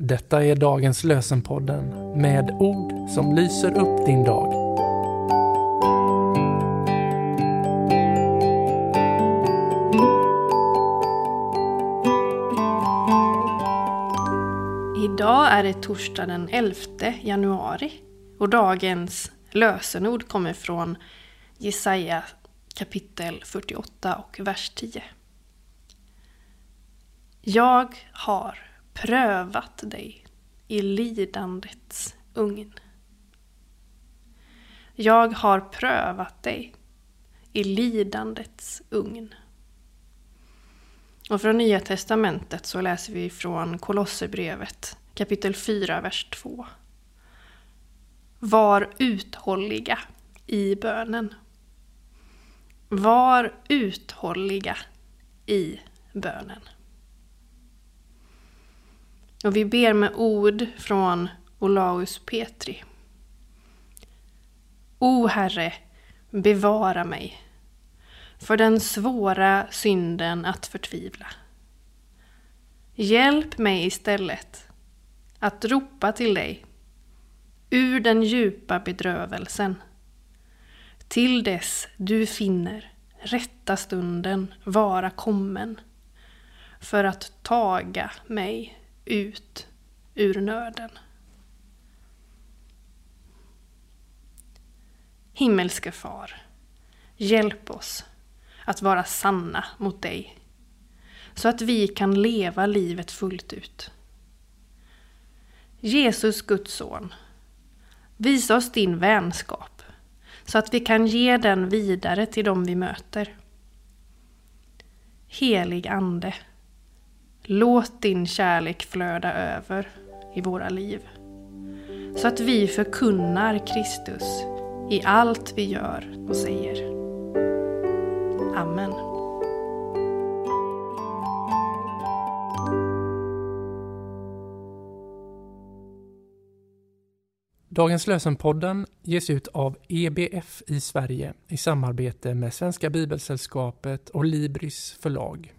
Detta är dagens lösenpodden med ord som lyser upp din dag. Idag är det torsdag den 11 januari och dagens lösenord kommer från Jesaja kapitel 48 och vers 10. Jag har prövat dig i lidandets ugn. Jag har prövat dig i lidandets ugn. Och från Nya Testamentet så läser vi från Kolosserbrevet kapitel 4, vers 2. Var uthålliga i bönen. Var uthålliga i bönen. Och vi ber med ord från Olaus Petri. O Herre, bevara mig för den svåra synden att förtvivla. Hjälp mig istället att ropa till dig ur den djupa bedrövelsen till dess du finner rätta stunden vara kommen för att taga mig ut ur nöden. Himmelske Far, hjälp oss att vara sanna mot dig så att vi kan leva livet fullt ut. Jesus, Guds son, visa oss din vänskap så att vi kan ge den vidare till dem vi möter. Helig Ande, låt din kärlek flöda över i våra liv så att vi förkunnar Kristus i allt vi gör och säger. Amen. Dagens lösenpodden ges ut av EBF i Sverige i samarbete med Svenska Bibelsällskapet och Libris förlag.